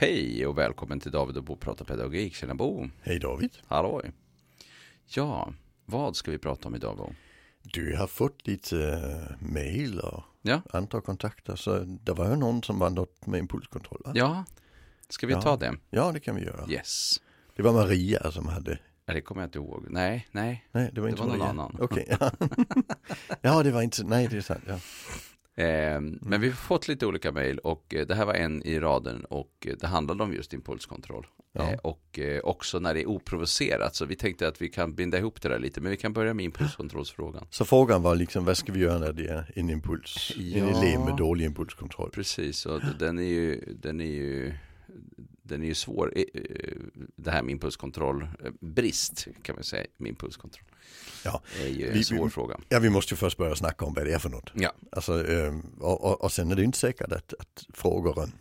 Hej och välkommen till David och Bo pratar pedagogik. Tjena Bo. Hej David. Halloj. Ja, vad ska vi prata om idag Bo? Du har fått lite uh, mail och Ja. andra kontakter. Så det var ju någon som var något med impulskontroll. Va? Ja, ska vi Ja. ta det? ja, det kan vi göra. Yes. Det var Maria som hade. Ja, Det kommer jag inte ihåg. Nej, nej. Nej, det var inte var någon Maria. annan. Okej. ja. ja, det var inte. Nej, det är sant. Ja. Eh, men vi har fått lite olika mejl och eh, det här var en i raden och eh, det handlade om just impulskontroll. Ja. Eh, och också när det är oprovocerat. Så vi tänkte att vi kan binda ihop det där lite. Men vi kan börja med impulskontrollsfrågan. Så frågan var liksom, vad ska vi göra när det är en impuls? En Ja. elev med dålig impulskontroll. Precis, och den är ju, den är ju, den är ju svår. Det här med impulskontroll, brist kan man säga med impulskontroll. Ja. är ju en Vi- svår vi- fråga. Ja, vi måste ju först börja snacka om vad det är för något. Ja, Alltså, ehm, och, och, och sen är det inte säkert att, att frågaren,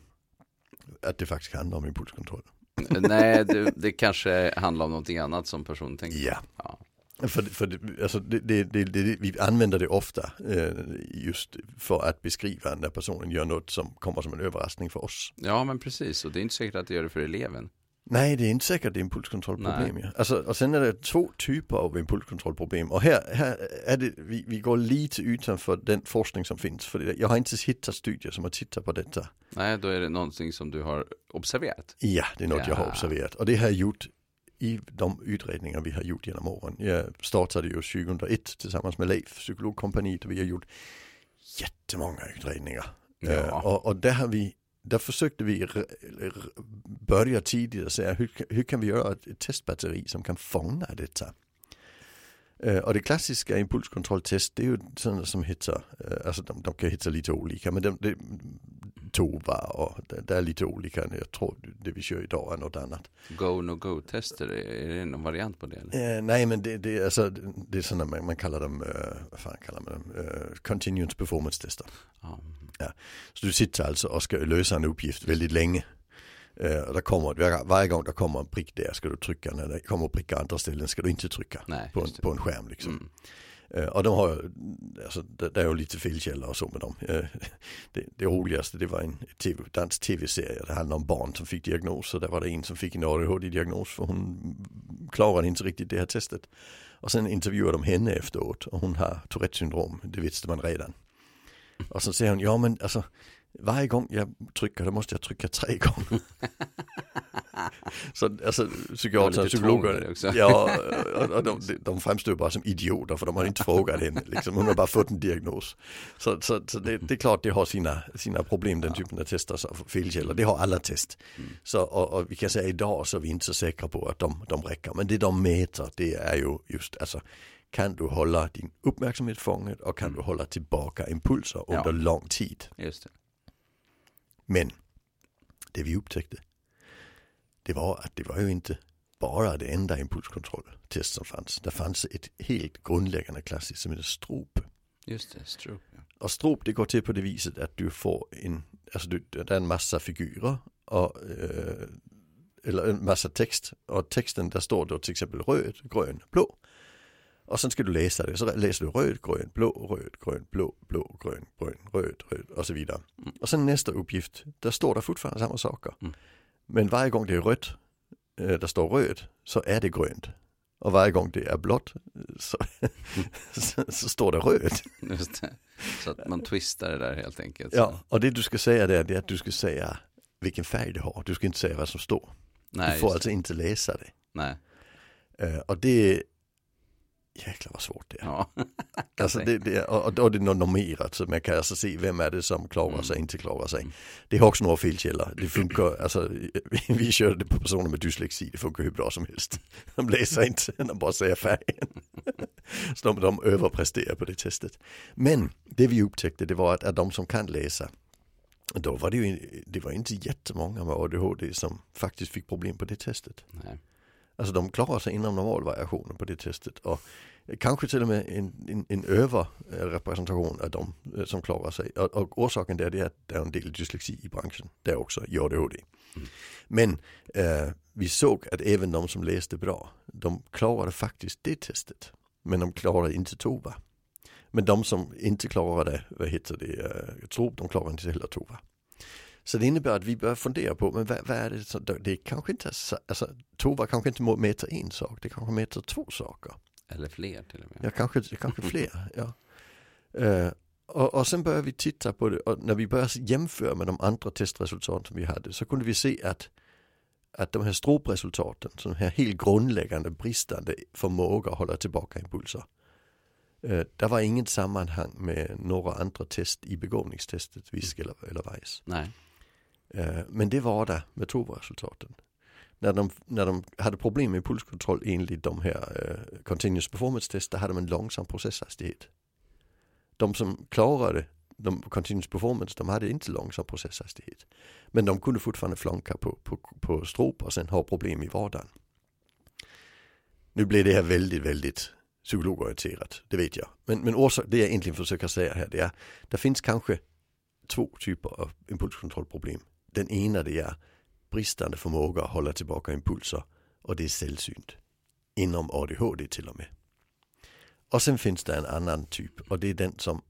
att det faktiskt handlar om impulskontroll. nej, det, det kanske handlar om någonting annat som personen tänker. Ja. Ja. För, för det, alltså det, det, det, det, vi använder det ofta eh, just för att beskriva när personen gör något som kommer som en överraskning för oss. ja, men precis. Och det är inte säkert att det gör det för eleven. Nej, det är inte säkert det är impulskontrollproblem. Ja. Alltså, och sen är det två typer av impulskontrollproblem. Och här, här är det, vi, vi går lite utanför den forskning som finns. För jag har inte hittat studier som har tittat på detta. Nej, då är det någonting som du har observerat. Ja, det är något jag har Ja. observerat. Och det har jag gjort i de utredningar vi har gjort genom åren. Jag startade ju 2001 tillsammans med Leif, psykologkompaniet, och vi har gjort jättemånga utredningar. Ja. Eh, och, och där har vi, där försökte vi börja tidigt och säga hur, hur kan vi göra ett, testbatteri som kan fånga detta? Eh, och det klassiska impulskontrolltest det är ju sådana som heter, eh, alltså de, de kan heta lite olika men de, de, TOVA och det, det är lite olika. Jag tror det vi kör idag är något annat. Go, no go tester, är det någon variant på det? Eller? Eh, nej men det, det, alltså, det är sådana man, man kallar dem, eh, vad fan kallar man dem, eh, continuous performance tester. Ja. Så du sitter alltså och ska lösa en uppgift väldigt länge. Eh, och där kommer, var, varje gång det kommer en prick där ska du trycka, när det kommer prickar andra ställen ska du inte trycka Nej, på en, på en skärm liksom. Mm. Eh, och de har, alltså det, är ju lite felkällor och så med dem. Eh, det, det roligaste det var en TV, dansk tv-serie, det handlade om barn som fick diagnoser, där var det en som fick en ADHD-diagnos för hon klarade inte riktigt det här testet. Och sen intervjuade de henne efteråt och hon har Tourettes syndrom, det visste man redan. Och så säger hon, ja men alltså varje gång jag trycker då måste jag trycka tre gånger. så alltså psykiater och psykologer, också. ja, de, de framstår bara som idioter för de har inte frågat henne. Liksom. Hon har bara fått en diagnos. Så, så, så det, det är klart det har sina, sina problem den typen av tester, så felkällor. Det har alla test. Så, och, och vi kan säga idag så är vi inte så säkra på att de, de räcker. Men det de mäter det är ju just alltså kan du hålla din uppmärksamhet fånget och kan du hålla tillbaka impulser Ja. under lång tid. Men det vi upptäckte det var att det var ju inte bara det enda impulskontrolltest som fanns. Det fanns ett helt grundläggande klassiskt som heter STROP. Just det, stroke. Ja. Och STROP det går till på det viset att du får en, alltså du, det är en massa figurer och, eh, eller en massa text och texten där står då till exempel röd, grön, blå. Och sen ska du läsa det, så läser du röd, grön, blå, röd, grön, blå, blå, grön, grön, röd, röd och så vidare. Och sen nästa uppgift, där står det fortfarande samma saker. Mm. Men varje gång det är rött, eh, där står röd, så är det grönt. Och varje gång det är blått så, så, så står det röd. Det. Så att man twistar det där helt enkelt. Ja, och det du ska säga det är att du ska säga vilken färg det har. Du ska inte säga vad som står. Nej, du får alltså inte läsa det. Nej. Och det, jäklar vad svårt det är. Ja. Alltså det, det, och, och det är normerat så man kan alltså se vem är det som klarar Mm. sig inte klarar sig. Det har också några felkällor. Det funkar, alltså vi, vi körde det på personer med dyslexi, det funkar hur bra som helst. De läser inte, de bara säger färgen. Så de, de överpresterar på det testet. Men det vi upptäckte det var att, att de som kan läsa då var det ju det var inte jättemånga med ADHD som faktiskt fick problem på det testet. Nej. Alltså de klarar sig inom normalvariationen på det testet. Och kanske till och med en, en, en överrepresentation av de eh, som klarar sig. Och, och orsaken där det är att det är en del dyslexi i branschen. Det är också i ADHD. Men eh, vi såg att även de som läste bra, de klarade faktiskt det testet. Men de klarade inte TOVA. Men de som inte klarade, vad heter det, eh, tror de klarade inte heller TOVA. Så det innebär att vi börjar fundera på, men vad, vad är det, så, det är kanske inte, alltså Tova kanske inte mäter en sak, det kanske mäter två saker. Eller fler till och med. Ja, kanske, kanske fler. ja. Uh, och, och sen började vi titta på det och när vi började jämföra med de andra testresultat som vi hade så kunde vi se att, att de här stropresultaten, de här helt grundläggande bristande förmåga att hålla tillbaka impulser. Uh, det var inget sammanhang med några andra test i begåvningstestet, VISK eller, eller VICE. Nej. Eh, men det var det med provrresultaten när de, när de hade problem med impulskontroll enligt de här uh, continuous performance test, där hade man långsam processhastighet. De som klarade de continuous performance, de hade inte långsam processhastighet. Men de kunde fortfarande flanka på, på, på strop och sen ha problem i vardagen. Nu blir det här väldigt, väldigt psykologorienterat, det vet jag. Men, men orsak, det jag egentligen försöker säga här, det är, det finns kanske två typer av impulskontrollproblem. Den ena det är bristande förmåga att hålla tillbaka impulser och det är sällsynt. Inom ADHD till och med. Och sen finns det en annan typ och det är den som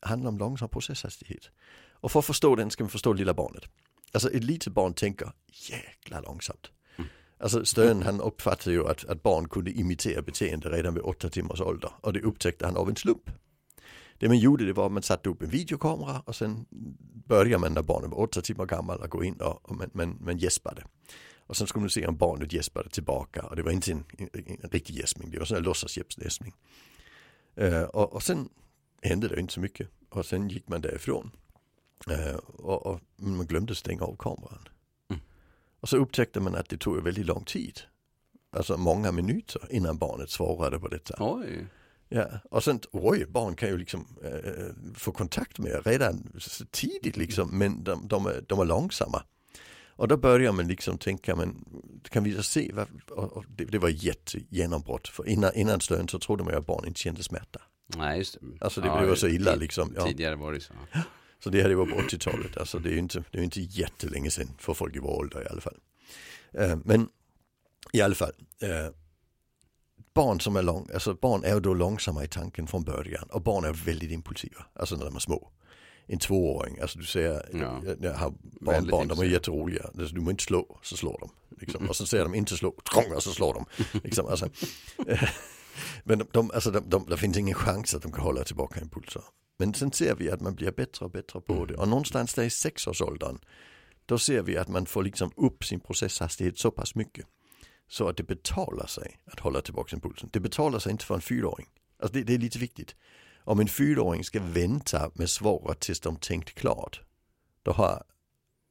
handlar om långsam processhastighet. Och för att förstå den ska man förstå lilla barnet. Alltså ett litet barn tänker jäkla långsamt. Alltså Stön han uppfattade ju att, att barn kunde imitera beteende redan vid åtta timmars ålder och det upptäckte han av en slump. Det man gjorde det var att man satte upp en videokamera och sen började man när barnet var åtta timmar gammal att gå in och, och man, man, man gäspade. Och sen skulle man se om barnet gäspade tillbaka och det var inte en, en, en riktig gäspning, det var en låtsasgäspning. Uh, och, och sen hände det inte så mycket och sen gick man därifrån. Uh, och, och, man glömde stänga av kameran. Mm. Och så upptäckte man att det tog väldigt lång tid. Alltså många minuter innan barnet svarade på detta. Oj. Ja, och sen, oj, barn kan ju liksom äh, få kontakt med redan tidigt liksom, men de, de, är, de är långsamma. Och då börjar man liksom tänka, men kan vi se, vad, och det, det var jättegenombrott. För innan, innan stön så trodde man ju att barn inte kände smärta. Nej, just det. Alltså det, ja, var så illa liksom. Ja. Tidigare var det så. Så det här det var på 80-talet, alltså det är ju inte, det är inte jättelänge sedan för folk i vår ålder i alla fall. Uh, men i alla fall, uh, barn som är lång, alltså barn är då långsamma i tanken från början och barn är väldigt impulsiva, alltså när de är små. En tvååring, alltså du ser, ja. jag, har barnbarn, de är jätteroliga, alltså, du må inte slå, så slår de. Liksom. Och så ser de inte slå, och så slår de. Liksom, alltså. Men de, de, alltså, de, de, det finns ingen chans att de kan hålla tillbaka impulser. Men sen ser vi att man blir bättre och bättre på det. Och någonstans där i sexårsåldern, då ser vi att man får liksom upp sin processhastighet så pass mycket. Så att det betalar sig att hålla tillbaka impulsen. Det betalar sig inte för en fyraåring. Alltså det, det är lite viktigt. Om en fyraåring ska vänta med svaret tills de tänkt klart. Då har,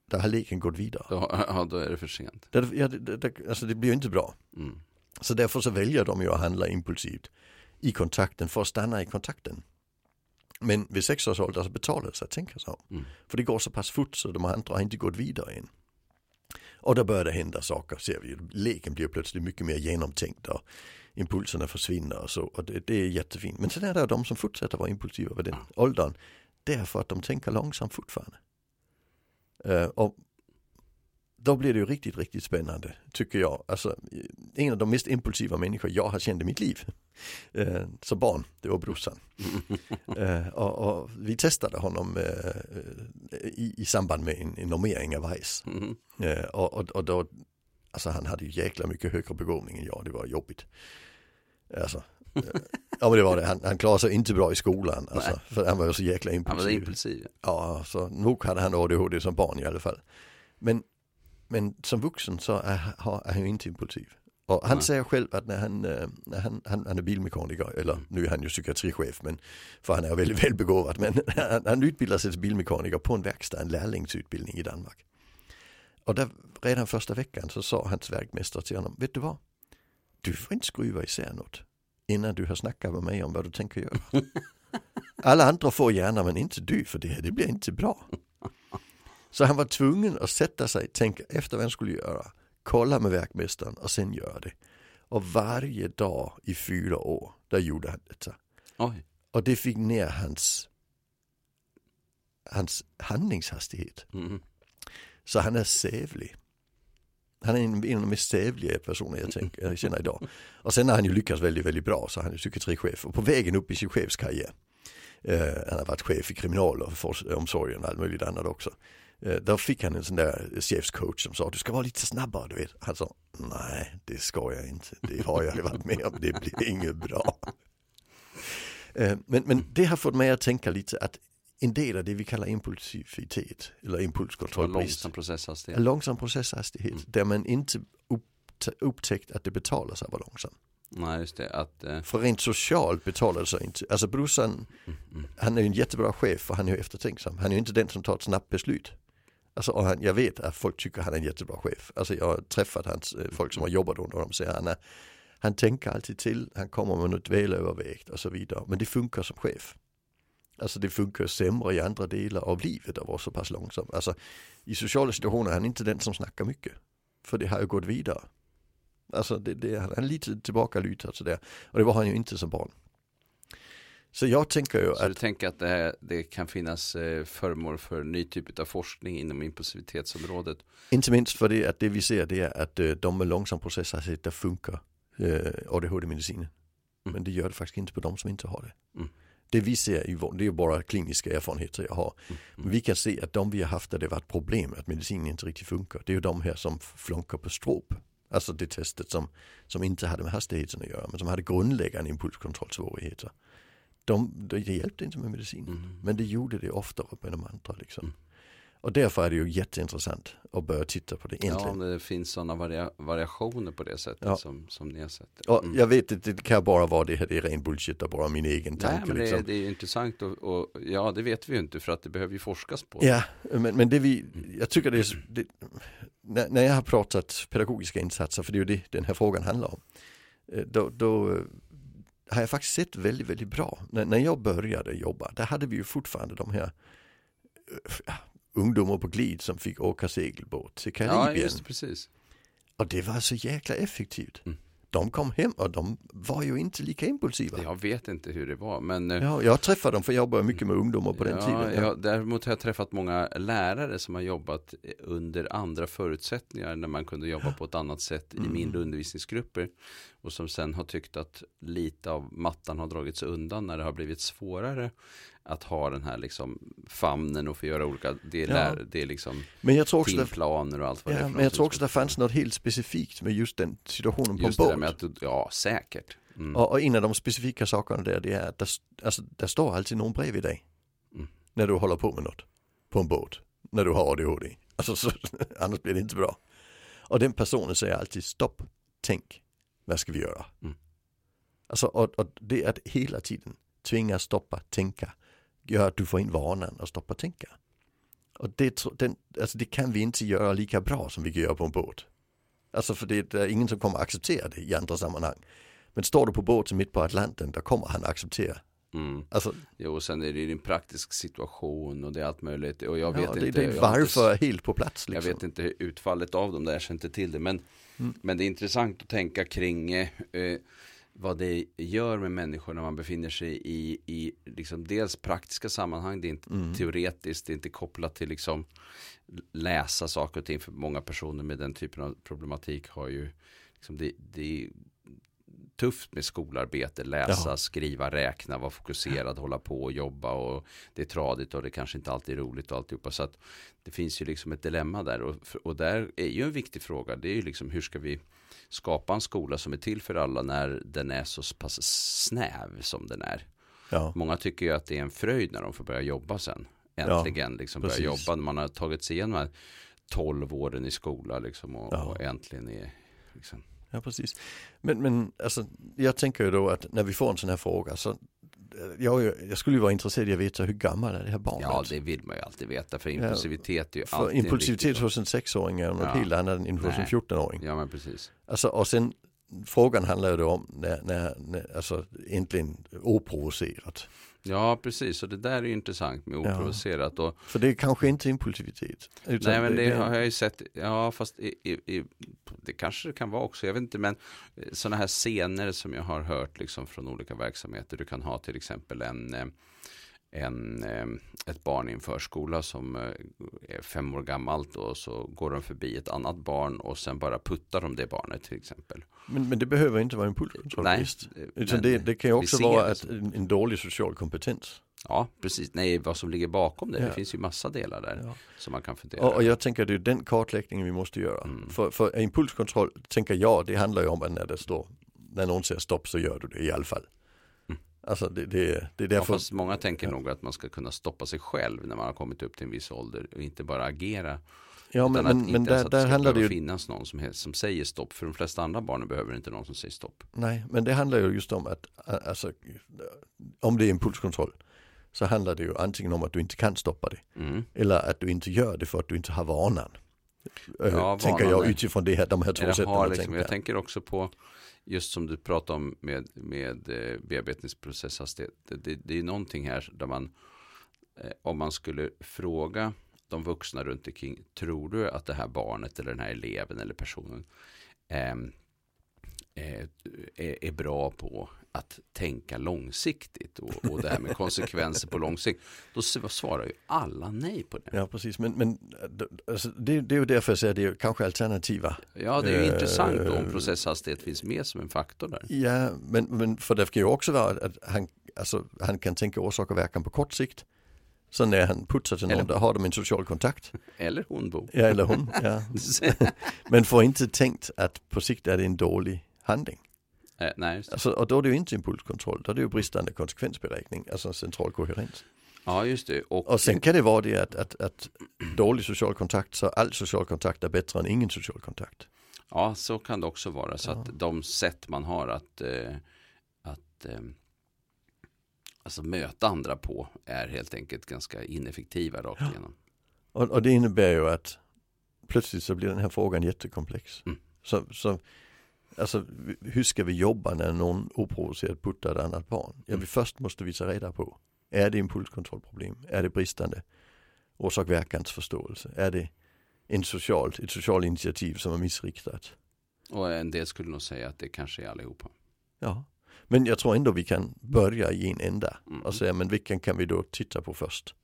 då har leken gått vidare. Då, ja, då är det för sent. Det, ja, det, det, alltså det blir ju inte bra. Mm. Så därför så väljer de ju att handla impulsivt i kontakten för att stanna i kontakten. Men vid sex års ålder så betalar det sig att tänka så. Mm. För det går så pass fort så de andra har inte gått vidare än. Och då börjar det hända saker, ser vi. Leken blir plötsligt mycket mer genomtänkt och impulserna försvinner och så. Och det, det är jättefint. Men sen är det de som fortsätter vara impulsiva vid den åldern. Därför att de tänker långsamt fortfarande. Uh, och då blir det ju riktigt, riktigt spännande tycker jag. Alltså, en av de mest impulsiva människor jag har känt i mitt liv. Eh, som barn, det var brorsan. eh, och, och, vi testade honom eh, i, i, samband med en, en normering av VICE. Mm. Eh, och, och, och, då, alltså han hade ju jäkla mycket högre begåvning än jag, det var jobbigt. Alltså, eh, ja men det var det, han, han klarade sig inte bra i skolan. Alltså, för han var ju så jäkla impulsiv. Han var impulsiv. Ja, så nog hade han ADHD som barn i alla fall. Men men som vuxen så är, är han ju inte impulsiv. Och han Nej. säger själv att när han, eh, när han, han, han är bilmekaniker, eller mm. nu är han ju psykiatrichef, men, för han är väldigt välbegåvad, men han, han utbildar sig till bilmekaniker på en verkstad, en lärlingsutbildning i Danmark. Och där, redan första veckan så sa hans verkmästare till honom, vet du vad? Du får inte skruva isär något innan du har snackat med mig om vad du tänker göra. Alla andra får gärna men inte du för det, det blir inte bra. Så han var tvungen att sätta sig, tänka efter vad han skulle göra, kolla med verkmästaren och sen göra det. Och varje dag i fyra år, där gjorde han detta. Oj. Och det fick ner hans, hans handlingshastighet. Mm. Så han är sävlig. Han är en, en av de mest sävliga personer jag, tänker, jag känner idag. Och sen har han ju lyckats väldigt, väldigt bra så han är psykiatrichef. Och på vägen upp i sin chefskarriär, eh, han har varit chef i kriminalomsorgen och allt möjligt annat också Då fick han en sån där chefscoach som sa du ska vara lite snabbare du vet. Han sa nej det ska jag inte. Det har jag varit med om. Det blir inget bra. Eh, Men, men det har fått mig att tänka lite att en del av det vi kallar impulsivitet eller Och impulskontroll långsam processhastighet. långsam processhastighet Mm. där man inte upptä- upptäckt att det betalar sig att vara långsam. Nej, just det. Att, eh, För rent socialt betalar det sig inte. Alltså brorsan, mm, mm. han är ju en jättebra chef för han är ju eftertänksam. Han är ju inte den som tar ett snabbt beslut. Alltså, och han, jag vet att folk tycker han är en jättebra chef. Alltså jag har träffat hans, eh, folk som har jobbat under honom och säger han, är, han tänker alltid till, han kommer med något välövervägt och så vidare. Men det funkar som chef. Alltså det funkar sämre i andra delar av livet att vara så pass långsam. Alltså i sociala situationer är han inte den som snackar mycket. För det har ju gått vidare. Alltså det, det, han är lite tillbakalutad sådär. Och det var han ju inte som barn. Så jag tänker ju Så du att, tänker att det, här, det kan finnas eh, föremål för ny typ av forskning inom impulsivitetsområdet? inte minst för det att det vi ser det är att eh, de med långsam processhastighet där funkar eh, ADHD-medicinen. Mm. Men det gör det faktiskt inte på de som inte har det. Mm. Det vi ser i vår, det är bara kliniska erfarenheter jag har. Mm. Men vi kan se att de vi har haft där det varit problem att medicinen inte riktigt funkar. Det är ju de här som flunkar på stråp. Alltså det testet som, som inte hade med hastigheten att göra men som hade grundläggande impulskontrollsvårigheter. De, det hjälpte inte med medicin. Mm. Men det gjorde det oftare med de andra liksom. Mm. Och därför är det ju jätteintressant att börja titta på det Ja, egentligen. om det finns sådana varia variationer på det sättet Ja. som, som ni har sett. Mm. jag vet att det kan bara vara det här, det är ren bullshit och bara min egen Nej, tanke men det, liksom. det är intressant och, och ja, det vet vi ju inte för att det behöver ju forskas på. Ja, men, men det vi, jag tycker det är, det, när, när jag har pratat pedagogiska insatser, för det är ju det den här frågan handlar om, eh, då, då har jag faktiskt sett väldigt, väldigt bra. När, när jag började jobba, där hade vi ju fortfarande de här eh, ja, ungdomar på glid som fick åka segelbåt till ja Karibien. just det, precis. Och det var så jäkla effektivt. Mm. De kom hem och de var ju inte lika impulsiva. Jag vet inte hur det var, men eh, Ja, jag träffade dem för jag jobbade mycket med ungdomar på den ja, tiden. Ja, däremot har jag träffat många lärare som har jobbat under andra förutsättningar när man kunde jobba på ett annat sätt i Mm. mindre undervisningsgrupper och som sen har tyckt att lite av mattan har dragits undan när det har blivit svårare att ha den här liksom famnen och få göra olika, det är, Ja. lär, det är liksom Men jag tror också det, timplaner och allt vad det är ja, men jag tror också det fanns något helt specifikt med just den situationen på Just det båt. med att, ja säkert. Mm. Och, och en av de specifika sakerna där det är att där, alltså, där står alltid någon bredvid dig. Mm. När du håller på med något. På en båt. När du har ADHD. Alltså, så, annars blir det inte bra. Och den personen säger alltid stopp, tänk, vad ska vi göra? Mm. Alltså, och, och det att hela tiden tvinga stoppa, tänka, gör att du får in vanan att stoppa, tänka. Och det, den, alltså det kan vi inte göra lika bra som vi kan göra på en båt. Alltså för det, det är ingen som kommer acceptera det i andra sammanhang. Men står du på båten mitt på Atlanten, då kommer han acceptera. Mm. Alltså, Jo, och sen är det en praktisk situation och det är allt möjligt. Och jag ja, vet det, inte. det har inte varför helt på plats liksom. Jag vet inte utfallet av dem där, jag känner inte till det. Men, Mm. men det är intressant att tänka kring eh, eh, vad det gör med människor när man befinner sig i, i liksom dels praktiska sammanhang. Det är inte Mm. teoretiskt, det är inte kopplat till liksom läsa saker och ting. För många personer med den typen av problematik har ju liksom det, det tufft med skolarbete, läsa, Ja. skriva, räkna, vara fokuserad, hålla på och jobba och det är tradigt och det kanske inte alltid är roligt och alltihopa. Så att det finns ju liksom ett dilemma där och, och där är ju en viktig fråga. Det är ju liksom hur ska vi skapa en skola som är till för alla när den är så pass snäv som den är. Ja, Många tycker ju att det är en fröjd när de får börja jobba sen. Äntligen liksom börja precis. jobba. när Man har tagit sig igenom de här 12 åren i skola liksom och, Ja. och äntligen är liksom. Ja precis. Men, men alltså, jag tänker ju då att när vi får en sån här fråga så jag, jag skulle ju vara intresserad av att veta hur gammal är det här barnet? Ja, det vill man ju alltid veta för impulsivitet är ju För alltid en impulsivitet hos en sexåring är något Ja. helt annat än hos en Nej. 14-åring. Ja, men precis. Alltså, och sen frågan handlar ju då om när, när, när alltså egentligen oprovocerat. Ja, precis. Och det där är ju intressant med Ja. oprovocerat. Och, För det är kanske inte impulsivitet. Nej, men det, har jag ju sett. Ja, fast i, i, i, det kanske det kan vara också. Jag vet inte, men sådana här scener som jag har hört liksom från olika verksamheter. Du kan ha till exempel en, eh, en, eh, ett barn i en förskola som eh, är fem år gammalt och så går de förbi ett annat barn och sen bara puttar de det barnet till exempel. Men, men det behöver inte vara impulskontrollbrist. Utan det, det kan ju också vara ett, en, en dålig social kompetens. Ja, precis. Nej, vad som ligger bakom det. Ja. Det finns ju massa delar där ja. som man kan fundera och, och jag tänker att det är den kartläggningen vi måste göra. Mm. För, för impulskontroll, tänker jag, det handlar ju om att när det står, när någon säger stopp så gör du det i alla fall. Alltså det, det, det är därför... Ja, många tänker ja. nog att man ska kunna stoppa sig själv när man har kommit upp till en viss ålder och inte bara agera. Ja men, men, men där, där handlar det ju... finnas någon som, som säger stopp. För de flesta andra barnen behöver inte någon som säger stopp. Nej, men det handlar ju just om att, alltså, om det är impulskontroll så handlar det ju antingen om att du inte kan stoppa det. Mm. Eller att du inte gör det för att du inte har vanan. Ja, tänker jag utifrån det här, de här två sätten liksom, Jag tänker också på just som du pratar om med, med eh, bearbetningsprocesshastighet. Det, det, det är någonting här där man, eh, om man skulle fråga de vuxna runt omkring, tror du att det här barnet eller den här eleven eller personen eh, är, är bra på att tänka långsiktigt och, och det här med konsekvenser på lång sikt. Då svarar ju alla nej på det. Ja precis, men, men alltså, det, det är ju därför jag säger det är kanske alternativa. Ja, det är ju uh, intressant om processhastighet finns med som en faktor där. Ja, men, men för det kan ju också vara att han, alltså, han kan tänka orsak och verkan på kort sikt. Så när han putsar till någon, då har de en social kontakt. Eller hon Bo. Ja, eller hon. Ja. men får inte tänkt att på sikt är det en dålig handling. Eh, nej, alltså, och då är det ju inte impulskontroll, då är det ju bristande konsekvensberäkning, alltså central koherens. Ja, just det. Och, och sen kan det vara det att, att, att dålig social kontakt, så all social kontakt är bättre än ingen social kontakt. Ja, så kan det också vara. Så ja. att de sätt man har att, eh, att eh, alltså möta andra på är helt enkelt ganska ineffektiva rakt ja. igenom. Och, och, det innebär ju att plötsligt så blir den här frågan jättekomplex. Mm. Så, så Alltså hur ska vi jobba när någon oprovocerat puttar ett annat barn? Ja, mm. vi först måste vi ta reda på. Är det impulskontrollproblem? Är det bristande orsak-verkansförståelse? Är det en social, ett socialt initiativ som är missriktat? Och en del skulle nog säga att det kanske är allihopa. Ja, men jag tror ändå vi kan börja i en ända mm. och säga men vilken kan vi då titta på först?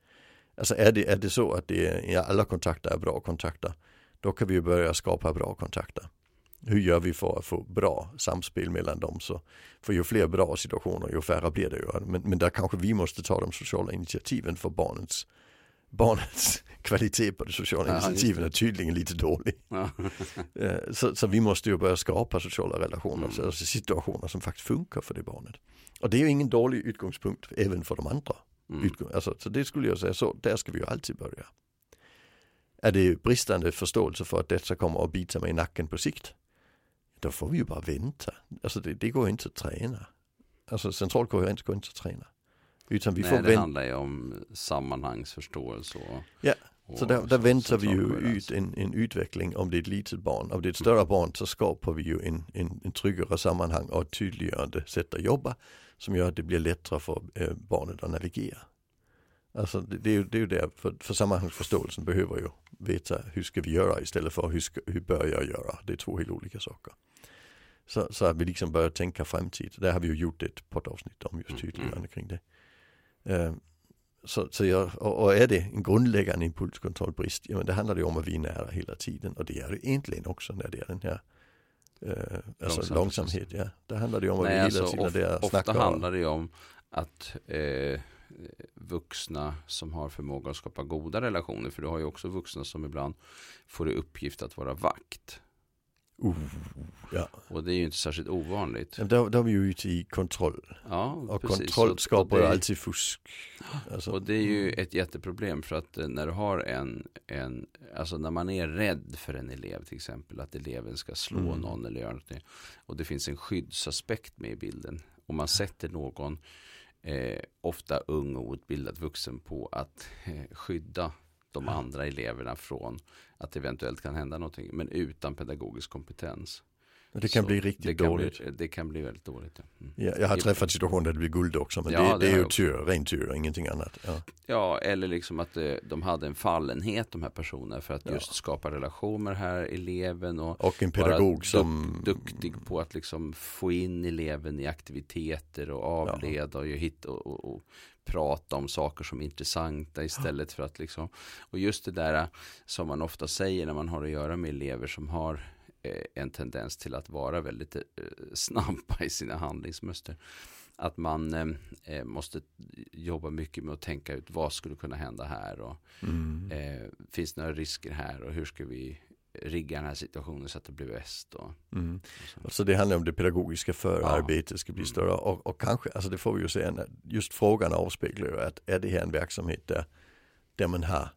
Alltså är det, är det så att det är, alla kontakter är bra kontakter, då kan vi börja skapa bra kontakter hur gör vi för att få bra samspel mellan dem? Så, för ju fler bra situationer, ju färre blir det ju. Men, men där kanske vi måste ta de sociala initiativen för barnets barnets kvalitet på de sociala ja, initiativen är tydligen lite dålig. Ja. Eh, så, så, vi måste ju börja skapa sociala relationer, mm. alltså situationer som faktiskt funkar för det barnet. Och det är ju ingen dålig utgångspunkt även för de andra. Mm. Alltså, så det skulle jag säga, så där ska vi ju alltid börja. Är det bristande förståelse för att detta kommer att bita mig i nacken på sikt? Då får vi ju bara vänta. Alltså det, det går inte att träna. Alltså central koherens går inte att träna. Utan vi Nej, får det handlar ju om sammanhangsförståelse och Ja, och så där, där väntar vi ju ut en, en utveckling om det är ett litet barn. Om det är ett större barn så skapar vi ju en, en, en tryggare sammanhang och ett tydliggörande sätt att jobba som gör att det blir lättare för eh, barnet att navigera. Alltså det, det, är ju, det är ju det, för, för sammanhangsförståelsen behöver ju veta hur ska vi göra istället för hur, ska, hur bör jag göra. Det är två helt olika saker. Så, så att vi liksom börjar tänka framtid. Där har vi ju gjort ett poddavsnitt om just mm, tydliggörande mm. kring det. Uh, så, så jag, och, och, är det en grundläggande impulskontrollbrist, ja men det handlar ju om att vi är nära hela tiden och det är det egentligen också när det är den här uh, alltså Långsam, långsamhet. Ja. Det handlar ju om att Nej, vi hela alltså, tiden of, där Ofta handlar det om att eh, vuxna som har förmåga att skapa goda relationer. För du har ju också vuxna som ibland får i uppgift att vara vakt. Uh, ja. Och det är ju inte särskilt ovanligt. Ja, då, då är vi ju ute i kontroll. Ja, och precis. kontroll skapar ju alltid fusk. Alltså. Och det är ju ett jätteproblem för att eh, när du har en, en, alltså när man är rädd för en elev till exempel, att eleven ska slå mm. någon eller göra något. Och det finns en skyddsaspekt med i bilden. Om man sätter någon eh, ofta ung och outbildad vuxen på att eh, skydda de andra eleverna från att eventuellt kan hända någonting. Men utan pedagogisk kompetens. Det kan Så bli riktigt det kan dåligt. Bli, det kan bli väldigt dåligt. Ja, mm. Ja, jag har träffat situationer där det blir guld också, men Ja, det, det det är ju tur, ren tur, ingenting annat. Ja. ja eller liksom att eh, de hade en fallenhet de här personerna för att just skapa relation med den här eleven och Och en pedagog duk- som... duktig på att liksom få in eleven i aktiviteter och avleda och, hitta och, och, och prata om saker som är intressanta istället för att liksom och just det där som man ofta säger när man har att göra med elever som har eh, en tendens till att vara väldigt eh, snabba i sina handlingsmönster att man eh, måste jobba mycket med att tänka ut vad skulle kunna hända här och Mm. finns några risker här och hur ska vi rigga den här situationen så att det blir bäst och, Mm. och så. Så Alltså, det handlar om det pedagogiska förarbetet ska bli Mm. större och, och kanske, alltså det får vi ju när- just frågan avspeglar ju att är det här en verksamhet där, där man har,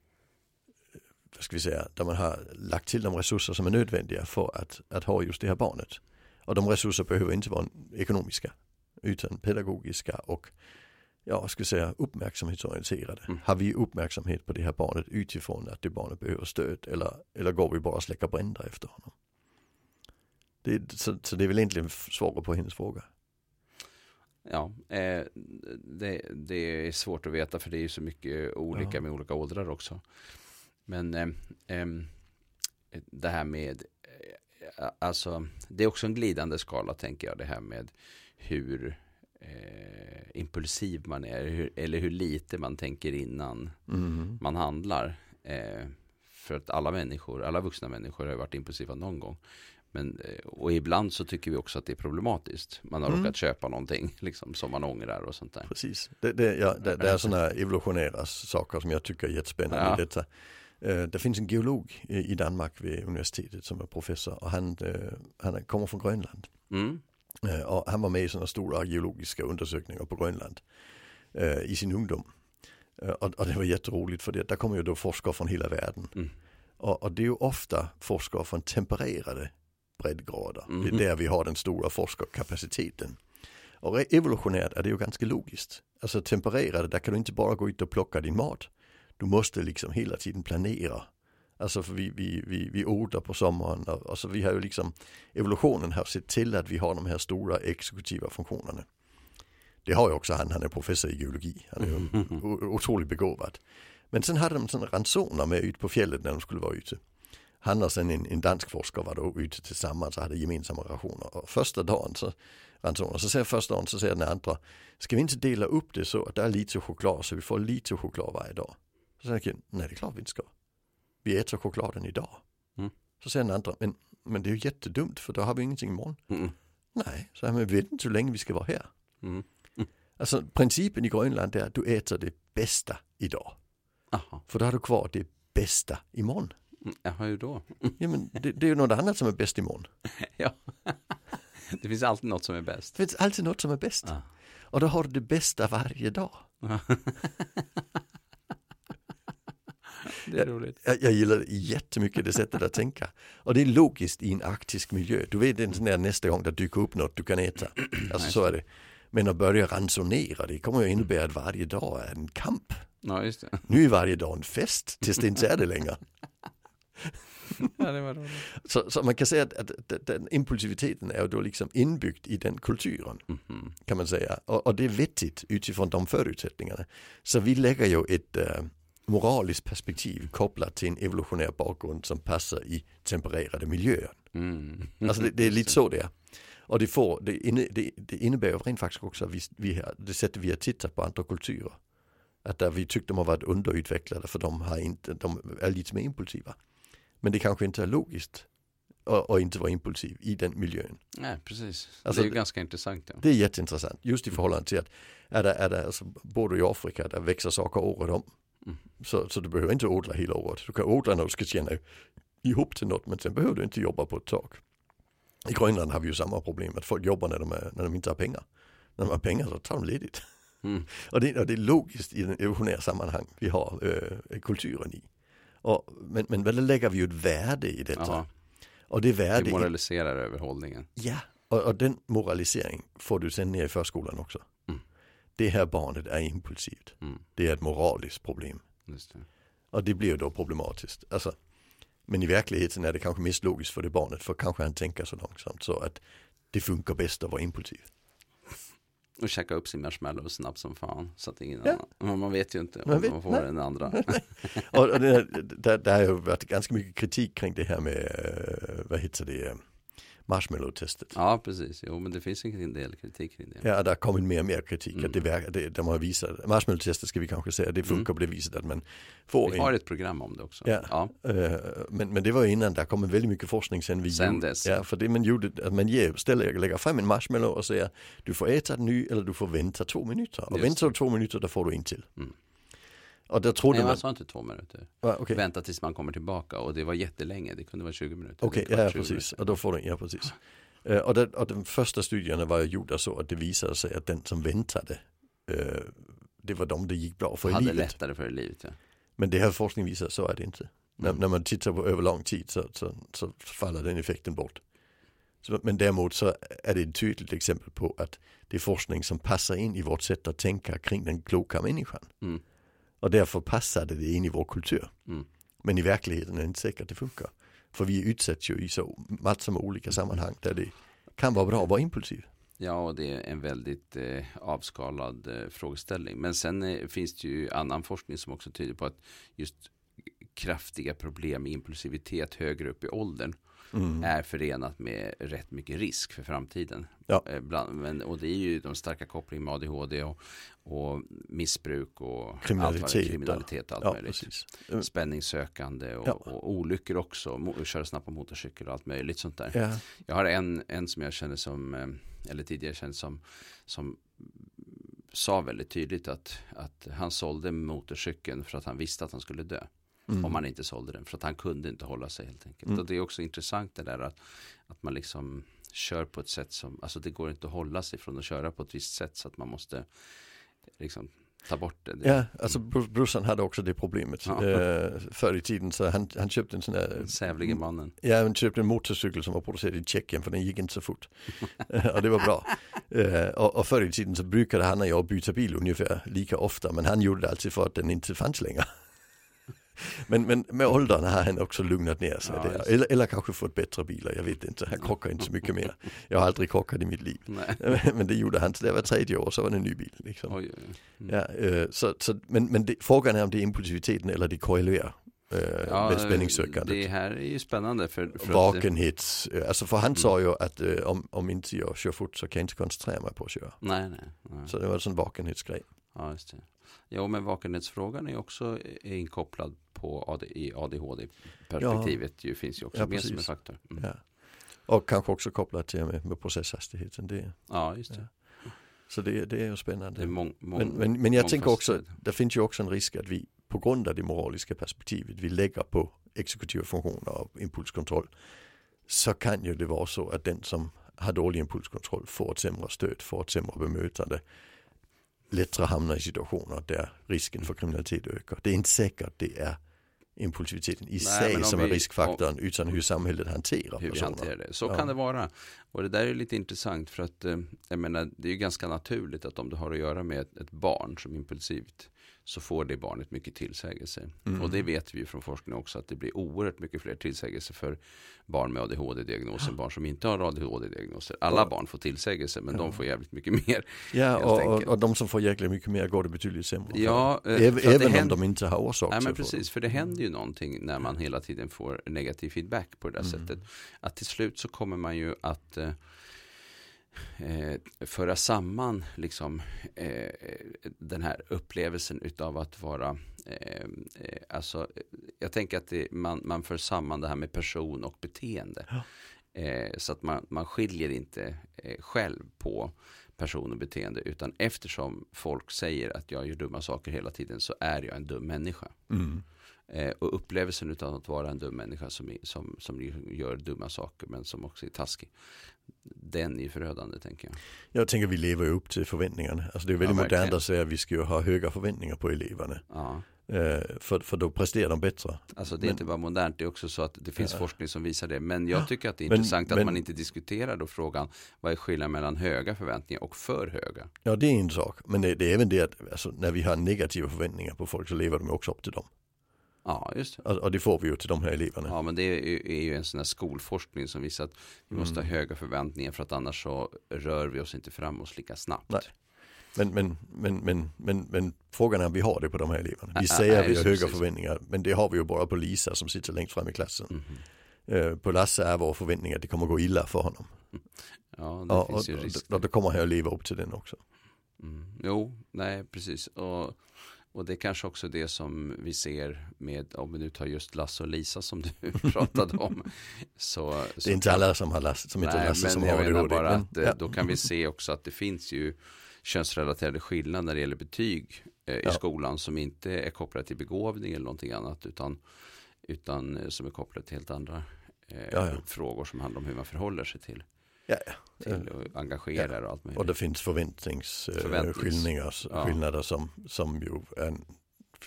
vad ska vi säga, där man har lagt till de resurser som är nödvändiga för att, att ha just det här barnet. Och de resurser behöver inte vara ekonomiska utan pedagogiska och ja, ska säga, uppmärksamhetsorienterade. Mm. Har vi uppmärksamhet på det här barnet utifrån att det barnet behöver stöd eller, eller går vi bara och släcker bränder efter honom? Det, så, så det är väl egentligen svaret på hennes fråga. Ja, eh, det, det är svårt att veta för det är ju så mycket olika Ja. med olika åldrar också. Men eh, ehm, det här med, eh, alltså det är också en glidande skala tänker jag det här med hur eh, impulsiv man är hur, eller hur lite man tänker innan Mm. man handlar. Eh, för att alla människor, alla vuxna människor har varit impulsiva någon gång. Men, eh, och ibland så tycker vi också att det är problematiskt. Man har Mm. råkat köpa någonting liksom, som man ångrar och sånt där. Precis. Det, det, ja, det, det är sådana evolutionära saker som jag tycker är jättespännande Ja. i detta. Eh, Det finns en geolog i i Danmark vid universitetet som är professor och han, eh, han kommer från Grönland. Mm. Eh, Och han var med i sådana stora geologiska undersökningar på Grönland eh, i sin ungdom. Eh, Och, och det var jätteroligt för det, där kommer ju då forskare från hela världen. Mm. Och, och det är ju ofta forskare från tempererade breddgrader. Det Mhm. är där vi har den stora forskarkapaciteten. Och evolutionärt är det ju ganska logiskt. Alltså tempererade, där kan du inte bara gå ut och plocka din mat. Du måste liksom hela tiden planera. Alltså för vi, vi, vi, vi odlar på sommaren. Och, alltså vi har ju liksom, evolutionen har sett till att vi har de här stora exekutiva funktionerna. Det har ju också han, han är professor i geologi. Han är ju o- otroligt begåvad. Men sen hade de sådana ransoner med ut på fjället när de skulle vara ute. Han och sen en, en dansk forskare var då ute tillsammans och hade gemensamma rationer. Och första dagen så ransoner, så säger första dagen så säger den andra, ska vi inte dela upp det så att det är lite choklad så vi får lite choklad varje dag? Så säger killen, nej det är klart vi inte ska. Vi äter chokladen idag. Mm. Så säger den andra, men, men det är ju jättedumt för då har vi ingenting imorgon. Mm. Nej, så men vi vet inte hur länge vi ska vara här. Mm. Alltså principen i Grönland är att du äter det bästa idag. Aha. För då har du kvar det bästa imorgon. Mm, Jaha, hur då? Ja men det, det är ju något annat som är bäst imorgon. ja. det finns alltid något som är bäst. Det finns alltid något som är bäst. Ja. Och då har du det bästa varje dag. Det är roligt. Jag, jag gillar jättemycket det sättet att tänka. Och det är logiskt i en arktisk miljö. Du vet en sån där nästa gång det dyker upp något du kan äta. Alltså så är det. Men att börja ransonera det kommer ju innebära att varje dag är en kamp. Ja, just det. Nu är varje dag en fest tills det inte är det längre. Ja, det var roligt. Så, så man kan säga att, att, att den impulsiviteten är då liksom inbyggd i den kulturen. Mhm. kan man säga. Och, och det är vettigt utifrån de förutsättningarna. Så vi lägger ju ett eh, moraliskt perspektiv kopplat till en evolutionär bakgrund som passar i tempererade miljöer. Mm. Alltså det, det är lite så det är. Och det, får, det, inne, det, det innebär ju rent faktiskt också att vi, vi har, det sättet vi har tittat på andra kulturer. Att där vi tyckte de har varit underutvecklade för de, har inte, de är lite mer impulsiva. Men det kanske inte är logiskt att inte vara impulsiv i den miljön. Nej, precis. Alltså, det är ju ganska intressant. Ja. Det är jätteintressant, just i förhållande till att är det, är det, alltså, bor du i Afrika där växer saker året om. Så, så du behöver inte odla hela året. Du kan odla när du ska tjäna ihop till något men sen behöver du inte jobba på ett tag. I Grönland har vi ju samma problem att folk jobbar när de, är, när de inte har pengar. När de har pengar så tar de ledigt. Mm. Och det, och det är logiskt i den evolutionära sammanhang vi har eh, kulturen i. Och, men, men väl lägger vi ju ett värde i detta. Jaha, Och det värde i, moraliserar över hållningen. Ja, och, och den moralisering får du sen ner i förskolan också. Det här barnet är impulsivt. Mm. Det är ett moraliskt problem. Det. Och det blir då problematiskt. Alltså, Men i verkligheten är det kanske mest logiskt för det barnet för kanske han tänker så långsamt så att det funkar bäst att vara impulsiv. Och käka upp sin marshmallow snabbt som fan. Så att ingen Ja. annan. Men man vet ju inte om Man vet- man får nej. den andra. och, och det, där, där har ju varit ganska mycket kritik kring det här med, eh, vad heter det, marshmallow-testet. ja, precis. Jo, men det finns en del kritik kring det. Ja, där har kommit mer och mer kritik. Mm. Att det, verkar- det, de har visat, marshmallow-testet ska vi kanske säga, det funkar på det viset att man får Vi en har ett program om det också. Ja. ja. Eh, Men, men det var innan, där kommer väldigt mycket forskning sen vi Sen dess. Ja, för det man gjorde, att man ger, ställer, lägger fram en marshmallow och säger du får äta den nu eller du får vänta två minuter. Och Just väntar du två minuter då får du en till. Mm. Och då trodde Nej, man, sa inte två minuter. ja, okej, Vänta tills man kommer tillbaka och det var jättelänge. Det kunde vara 20 minuter. okej, Det var ja 20 precis. Och då får du, ja precis. Eh, Och, det, och de första studierna var gjorda så att det visade sig att den som väntade, eh, det var de det gick bra för i Hade livet. lättare för i livet. Ja. Men det här forskning visar så är det inte. När, Mm. när man tittar på över lång tid så, så, så faller den effekten bort. Så, men däremot så är det ett tydligt exempel på att det är forskning som passar in i vårt sätt att tänka kring den kloka människan. Mm. Och därför passade det in i vår kultur. Mm. Men i verkligheten är det inte säkert att det funkar. För vi utsätts ju i så massor med olika sammanhang där det kan vara bra att vara impulsiv. Ja, och det är en väldigt eh, avskalad eh, frågeställning. Men sen eh, finns det ju annan forskning som också tyder på att just kraftiga problem med impulsivitet högre upp i åldern Mm. är förenat med rätt mycket risk för framtiden. Ja. Eh, Bland, men, och det är ju de starka kopplingar med ADHD och, och missbruk och Kriminalitet, allt vad kriminalitet och allt Ja, möjligt. precis. Eh, Spänningssökande och, Ja. och olyckor också. Köra snabbt på motorcykel och allt möjligt sånt där. Ja, Jag har en, en som jag känner som, eh, eller tidigare kände som, som sa väldigt tydligt att, att han sålde motorcykeln för att han visste att han skulle dö. Mm. Om han inte sålde den. För att han kunde inte hålla sig helt enkelt. Mm. Och det är också intressant det där att, att man liksom kör på ett sätt som, alltså det går inte att hålla sig från att köra på ett visst sätt så att man måste liksom ta bort det. det Ja, alltså br- brorsan hade också det problemet. Ja. Eh, förr i tiden så han, han köpte en sån där Den sävlige mannen. Ja, han köpte en motorcykel som var producerad i Tjeckien för den gick inte så fort. Eh, och det var bra. Eh, och, och förr i tiden så brukade han och jag byta bil ungefär lika ofta men han gjorde det alltid för att den inte fanns längre. Men, men med åldern har han också lugnat ner sig. Ja, där. Eller, eller kanske fått bättre bilar, jag vet inte. Han krockar inte så mycket mer. Jag har aldrig krockat i mitt liv. Men det gjorde han, så det var tredje år så var det en ny bil. Liksom. Oj. Mm. Ja, eh, så, så, men men det, frågan är om det är impulsiviteten eller det korrelerar eh, med spänningssökandet. det här är ju spännande för, för Vakenhets, eh, alltså för han Mm. sa ju att eh, om, om inte jag kör fort så kan jag inte koncentrera mig på att köra. Nej, nej. nej. Så det var en sån vakenhetsgrej. Ja, just det. Jo, men vakenhetsfrågan är också inkopplad på AD, i ADHD-perspektivet. Det finns ju också Ja, med som en faktor. Mm. Ja. Och kanske också kopplat till med, med processhastigheten. Det, Ja, just det. så det, det är ju Det är spännande. mång, mång, Men, men, men jag tänker också, det finns ju också en risk att vi på grund av det moraliska perspektivet vi lägger på exekutiva funktioner och impulskontroll så kan ju det vara så att den som har dålig impulskontroll får ett sämre stöd, får ett sämre bemötande lättare hamnar i situationer där risken för kriminalitet ökar. Det är inte säkert det är impulsiviteten i Nej, sig som är vi- riskfaktorn utan hur samhället hanterar hur personer. hanterar det. Så Ja. kan det vara. Och det där är lite intressant för att eh, jag menar, det är ju ganska naturligt att om du har att göra med ett, ett barn som är impulsivt så får det barnet mycket tillsägelse. Mm. Och det vet vi ju från forskning också att det blir oerhört mycket fler tillsägelser för barn med ADHD-diagnos än barn som inte har ADHD-diagnoser. Alla Ja. barn får tillsägelse men Ja. de får jävligt mycket mer. Ja, och, och, och de som får jäkligt mycket mer går det betydligt sämre för. Ja, eh, Även, för även om händer- de inte har orsak Nej men precis, för det händer ju någonting när man hela tiden får negativ feedback på det där Mm. sättet. Att till slut så kommer man ju att eh, föra samman liksom eh, den här upplevelsen utav att vara eh, eh, alltså jag tänker att det, man, man för samman det här med person och beteende. Ja. Eh, så att man, man skiljer inte eh, själv på person och beteende utan eftersom folk säger att jag gör dumma saker hela tiden så är jag en dum människa. Mm. Eh, och upplevelsen utav att vara en dum människa som, är- som, som gör dumma saker men som också är taskig. Den är förödande tänker jag. Jag tänker vi lever upp till förväntningarna. Alltså det är väldigt Ja, modernt att säga att vi ska ha höga förväntningar på eleverna. Ja. Eh, för, för då presterar de bättre. Alltså det är Men- inte bara modernt, det är också så att det finns Ja. forskning som visar det. Men jag tycker att det är Men- intressant att men- man inte diskuterar då frågan vad är skillnaden mellan höga förväntningar och för höga. Ja det är en sak. Men det, det är även det att alltså, när vi har negativa förväntningar på folk så lever de också upp till dem. Ja, just det. Och, och det får vi ju till de här eleverna. Ja, men det är ju, är ju en sån här skolforskning som visar att vi måste Mm. ha höga förväntningar för att annars så rör vi oss inte framåt lika snabbt. Nej. Men, men, men, men, men, men frågan är om vi har det på de här eleverna. Vi säger att vi har höga förväntningar, men det har vi ju bara på Lisa som sitter längst fram i klassen. Eh, på Lasse är vår förväntning att det kommer gå illa för honom. Ja, det och, finns ju och, risk. och då kommer han att leva upp till den också. Mm. Jo, nej precis. Och, och det är kanske också det som vi ser med, om vi nu tar just Lasse och Lisa som du pratade om. Så, Det är inte alla som har Lasse, som inte Nej, Lasse som har ADHD. bara att eh, ja. då kan vi se också att det finns ju könsrelaterade skillnader när det gäller betyg eh, i Ja. skolan som inte är kopplade till begåvning eller någonting annat utan, utan eh, som är kopplade till helt andra eh, ja. frågor som handlar om hur man förhåller sig till, Ja, ja. till och engagerar och allt möjligt. Och det finns förväntningsskillnader Förväntnings- ja. skillnader som, som ju är, en-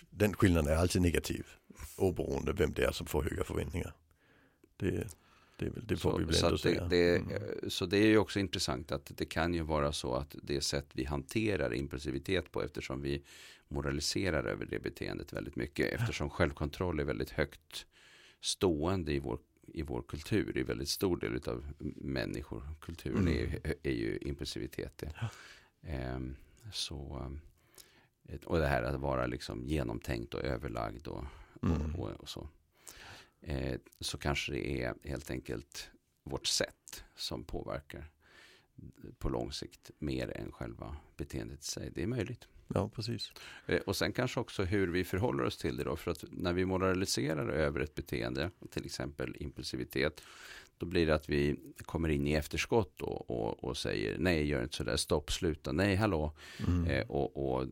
den skillnaden är alltid negativ. Oberoende vem det är som får höga förväntningar. Det, det, det får vi väl så, ändå att det, säga. det, Mm. eh, så det är ju också intressant att det kan ju vara så att det sätt vi hanterar impulsivitet på eftersom vi moraliserar över det beteendet väldigt mycket eftersom självkontroll är väldigt högt stående i vår, i vår kultur i väldigt stor del av människor. Kulturen Mm. är, ju- är ju impulsivitet. Det. Ehm, så, eh, och det här att vara liksom genomtänkt och överlagd och, Mm. och, och så. Eh, så kanske det är helt enkelt vårt sätt som påverkar på lång sikt mer än själva beteendet i sig. Det är möjligt. Ja, precis. Eh, Och sen kanske också hur vi förhåller oss till det då. För att när vi moraliserar över ett beteende, till exempel impulsivitet, då blir det att vi kommer in i efterskott och, och, och säger nej, gör inte sådär, stopp, sluta, nej, hallå. Mm. Eh, och, och eh,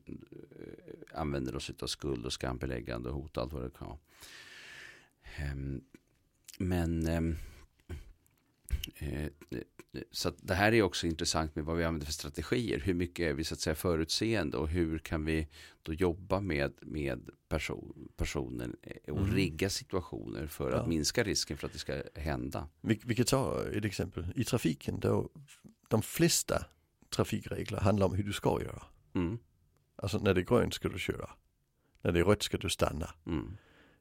använder oss av skuld och skambeläggande och hot allt vad det kan vara. Ehm, men eh, eh, så att det här är också intressant med vad vi använder för strategier. Hur mycket är vi så att säga förutseende och hur kan vi då jobba med, med person, personen eh, och Mm. rigga situationer för att Ja. minska risken för att det ska hända. Vi, vi kan ta ett exempel. I trafiken, då, de flesta trafikregler handlar om hur du ska göra. Mm, Alltså när det är grönt ska du köra. När det är rött ska du stanna. mm,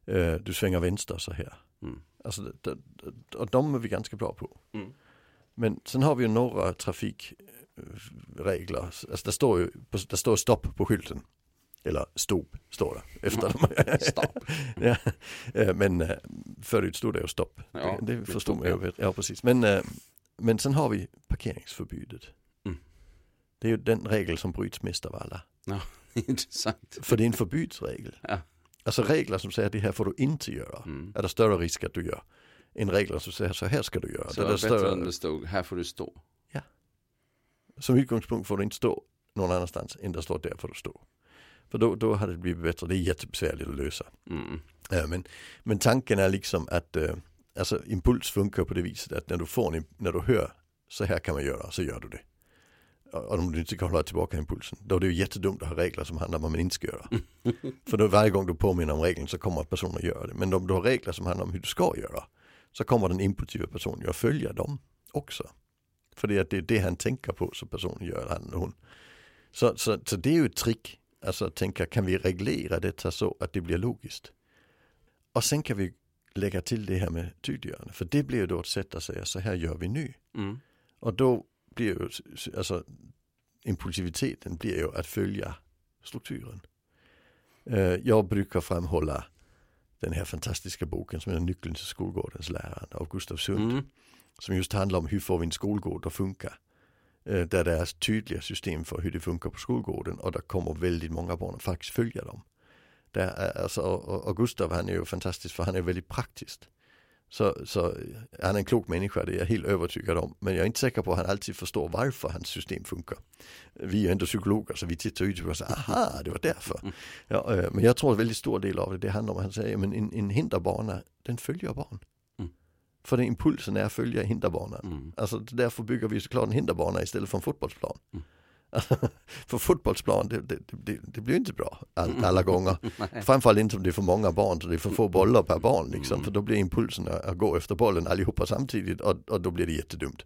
Eh, du svänger vänster så här. Mm, Alltså, det, det, och de är vi ganska bra på. mm. Men sen har vi ju några trafikregler. Alltså det står ju det står stopp på skylten. Eller stop står det efter dem. Stopp. ja. Eh, Men eh, förut stod det ju stopp. Ja, det, det förstår stod man ju. Ja precis. Men, eh, men sen har vi parkeringsförbudet. Mm. Det är ju den regel som bryts mest av alla. Intressant. För det är en förbudsregel. Ja. Alltså regler som säger det här får du inte göra. Mm. Är det större risk att du gör. Än regler som säger så här ska du göra. Så det är bättre större, om det stod, här får du stå. som utgångspunkt får du inte stå någon annanstans än det står där får du stå. För då, då hade det blivit bättre. Det är jättebesvärligt att lösa. Mm. Ja, men, men tanken är liksom att eh, alltså impuls funkar på det viset att när du får en, när du hör så här kan man göra så gör du det. Om du inte kan hålla tillbaka impulsen då är det ju jättedumt att ha regler som handlar om vad man inte ska göra. För då varje gång du påminner om regeln så kommer personen att göra det. Men om du har regler som handlar om hur du ska göra så kommer den impulsiva personen att följa dem också. För det är, det är det han tänker på som personen gör, han eller hon. Så, så, så det är ju ett trick, alltså att tänka kan vi reglera detta så att det blir logiskt. Och sen kan vi lägga till det här med tydliggörande, för det blir ju då ett sätt att säga så här gör vi nu. Mm. Och då blir ju, alltså impulsiviteten blir ju att följa strukturen. Eh, Jag brukar framhålla den här fantastiska boken som är Nyckeln till skolgårdens lärare av Gustav Sund. Mm. Som just handlar om hur får vi en skolgård att funka. Där det är tydliga system för hur det funkar på skolgården och där kommer väldigt många barn att faktiskt följa dem. Där är, alltså, och, och Gustav han är ju fantastisk för han är väldigt praktiskt. Så, så han är en klok människa, det är jag helt övertygad om. Men jag är inte säker på att han alltid förstår varför hans system funkar. Vi är ändå psykologer så vi tittar ut och säger aha, det var därför. Ja, eh, men jag tror att väldigt stor del av det, det handlar om att han säger, men en, en hinderbana, den följer barn. Mm. För den impulsen är att följa hinderbanan. Mm. Alltså därför bygger vi såklart en hinderbana istället för en fotbollsplan. Mm. För fotbollsplan, det, det, det, det blir inte bra all, alla gånger. Framförallt inte om det är för många barn, så det är för få bollar per barn liksom. Mm. För då blir impulsen att, att gå efter bollen allihopa samtidigt och, och då blir det jättedumt.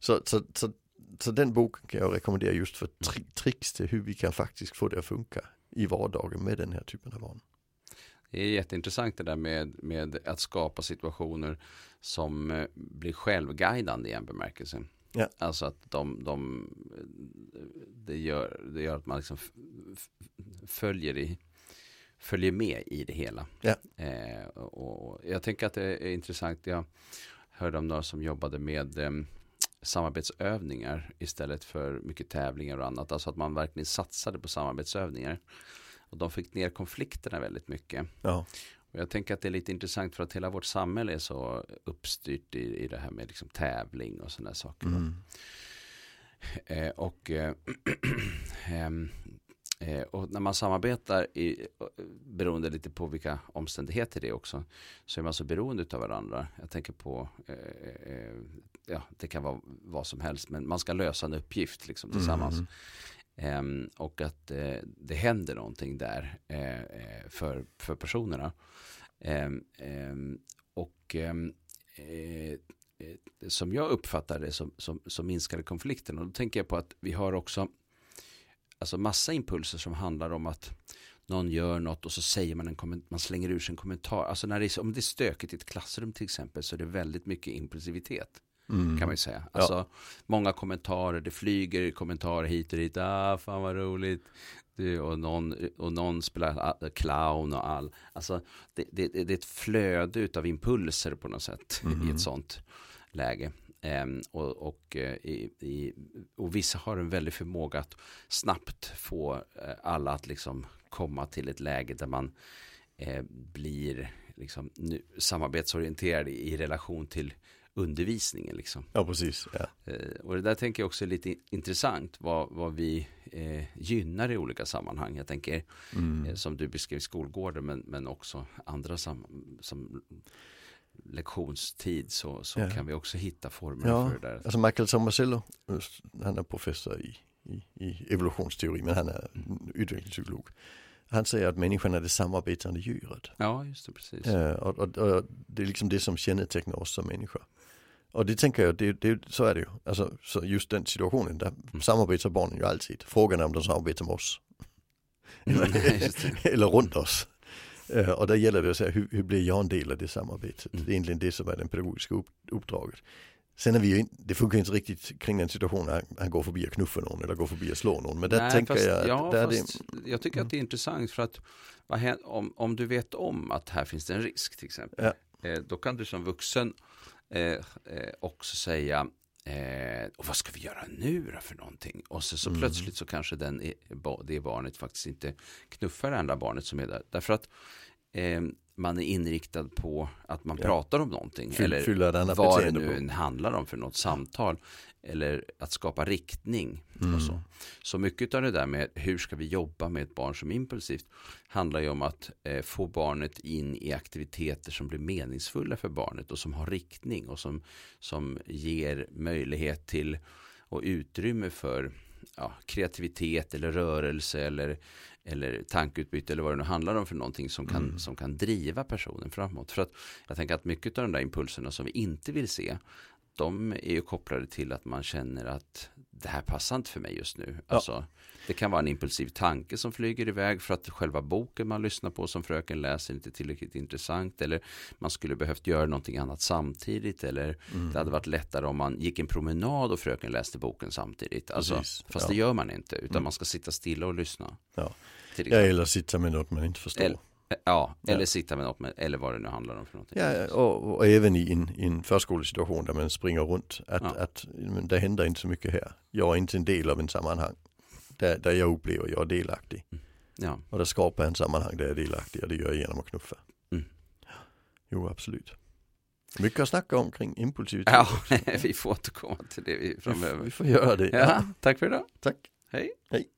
Så, så, så, så den boken kan jag rekommendera just för tri tricks till hur vi kan faktiskt få det att funka i vardagen med den här typen av barn. Det är jätteintressant det där med, med att skapa situationer som eh, blir självguidande i en bemärkelse. Ja. Alltså att de, de det, gör, det gör att man liksom följer, i, följer med i det hela. Ja. Eh, och jag tänker att det är intressant. Jag hörde om några som jobbade med eh, samarbetsövningar istället för mycket tävlingar och annat. Alltså att man verkligen satsade på samarbetsövningar. Och de fick ner konflikterna väldigt mycket. Ja. Jag tänker att det är lite intressant för att hela vårt samhälle är så uppstyrt i, i det här med liksom tävling och sådana saker. Mm. Eh, och, eh, ehm, eh, och när man samarbetar, i, beroende lite på vilka omständigheter det är också, så är man så beroende av varandra. Jag tänker på, eh, eh, ja, det kan vara vad som helst, men man ska lösa en uppgift liksom, tillsammans. Mm. Um, och att uh, det händer någonting där uh, för, för personerna. Um, um, och som jag uppfattar det som, som, som minskade konflikten. Och då tänker jag på att vi har också alltså massa impulser som handlar om att någon gör något och så säger man en kommentar. man slänger ur sig en kommentar. Alltså när det är, om det är stökigt i ett klassrum till exempel så är det väldigt mycket impulsivitet. Mm. Kan man ju säga. Alltså, ja. Många kommentarer, det flyger kommentarer hit och dit. Ah, fan vad roligt. Du, och, någon, och någon spelar ah, clown och all. Alltså, det, det, det är ett flöde av impulser på något sätt mm. i ett mm. sånt läge. Um, och, och, uh, i, i, och vissa har en väldig förmåga att snabbt få uh, alla att liksom komma till ett läge där man uh, blir liksom, nu, samarbetsorienterad i, i relation till undervisningen. Liksom. Ja, precis. Ja. Eh, och det där tänker jag också är lite intressant vad, vad vi eh, gynnar i olika sammanhang. Jag tänker mm. eh, som du beskrev skolgården men, men också andra sam, som lektionstid så, så ja. kan vi också hitta former ja. för det där. Alltså Michael Tomasello, han är professor i, i, i evolutionsteori men han är mm. utvecklingspsykolog. Han säger att människan är det samarbetande djuret. Ja, just det, precis. Ja, och, och, och, det är liksom det som kännetecknar oss som människor. Och det tänker jag, det, det, så är det ju. Alltså, så just den situationen, där mm. samarbetar barnen ju alltid. Frågan är om de samarbetar med oss. eller, eller runt oss. Uh, och där gäller det att säga, hur, hur, blir jag en del av det samarbetet? Mm. Det är egentligen det som är den pedagogiska upp, uppdraget. Sen är vi ju, det funkar inte riktigt kring den situationen, han går förbi och knuffar någon eller går förbi och slår någon. Men där Nej, tänker fast, jag ja, där det, Jag tycker mm. att det är intressant för att om, om du vet om att här finns det en risk till exempel. Ja. Eh, då kan du som vuxen eh, eh, också säga Eh, och vad ska vi göra nu då för någonting? Och så, så mm. plötsligt så kanske den, det barnet faktiskt inte knuffar det andra barnet som är där. Därför att eh, man är inriktad på att man ja. pratar om någonting. Fyll, eller vad det nu på. handlar om för något samtal. Eller att skapa riktning. Mm. Och så. så mycket av det där med hur ska vi jobba med ett barn som är impulsivt handlar ju om att eh, få barnet in i aktiviteter som blir meningsfulla för barnet och som har riktning och som, som ger möjlighet till och utrymme för ja, kreativitet eller rörelse eller, eller tankeutbyte eller vad det nu handlar om för någonting som kan, mm. som kan driva personen framåt. För att jag tänker att mycket av de där impulserna som vi inte vill se de är ju kopplade till att man känner att det här passar inte för mig just nu. Ja. Alltså, det kan vara en impulsiv tanke som flyger iväg för att själva boken man lyssnar på som fröken läser inte tillräckligt intressant. Eller man skulle behövt göra någonting annat samtidigt. Eller mm. det hade varit lättare om man gick en promenad och fröken läste boken samtidigt. Alltså, fast ja. det gör man inte. Utan mm. man ska sitta stilla och lyssna. Ja, ja eller sitta med något man inte förstår. Eller, Ja, eller ja. sitta med något, med, eller vad det nu handlar om för någonting. Ja, och, och även i en, i en förskolesituation där man springer runt. Att, ja. att det händer inte så mycket här. Jag är inte en del av en sammanhang. Där, där jag upplever jag är delaktig. Mm. Ja. Och där skapar jag en sammanhang där jag är delaktig och det gör jag genom att knuffa. Mm. Jo, absolut. Mycket att snacka om kring impulsivitet. Ja, vi får återkomma till det framöver. Vi, får göra det. Ja, tack för idag. Tack. Hej. Hej.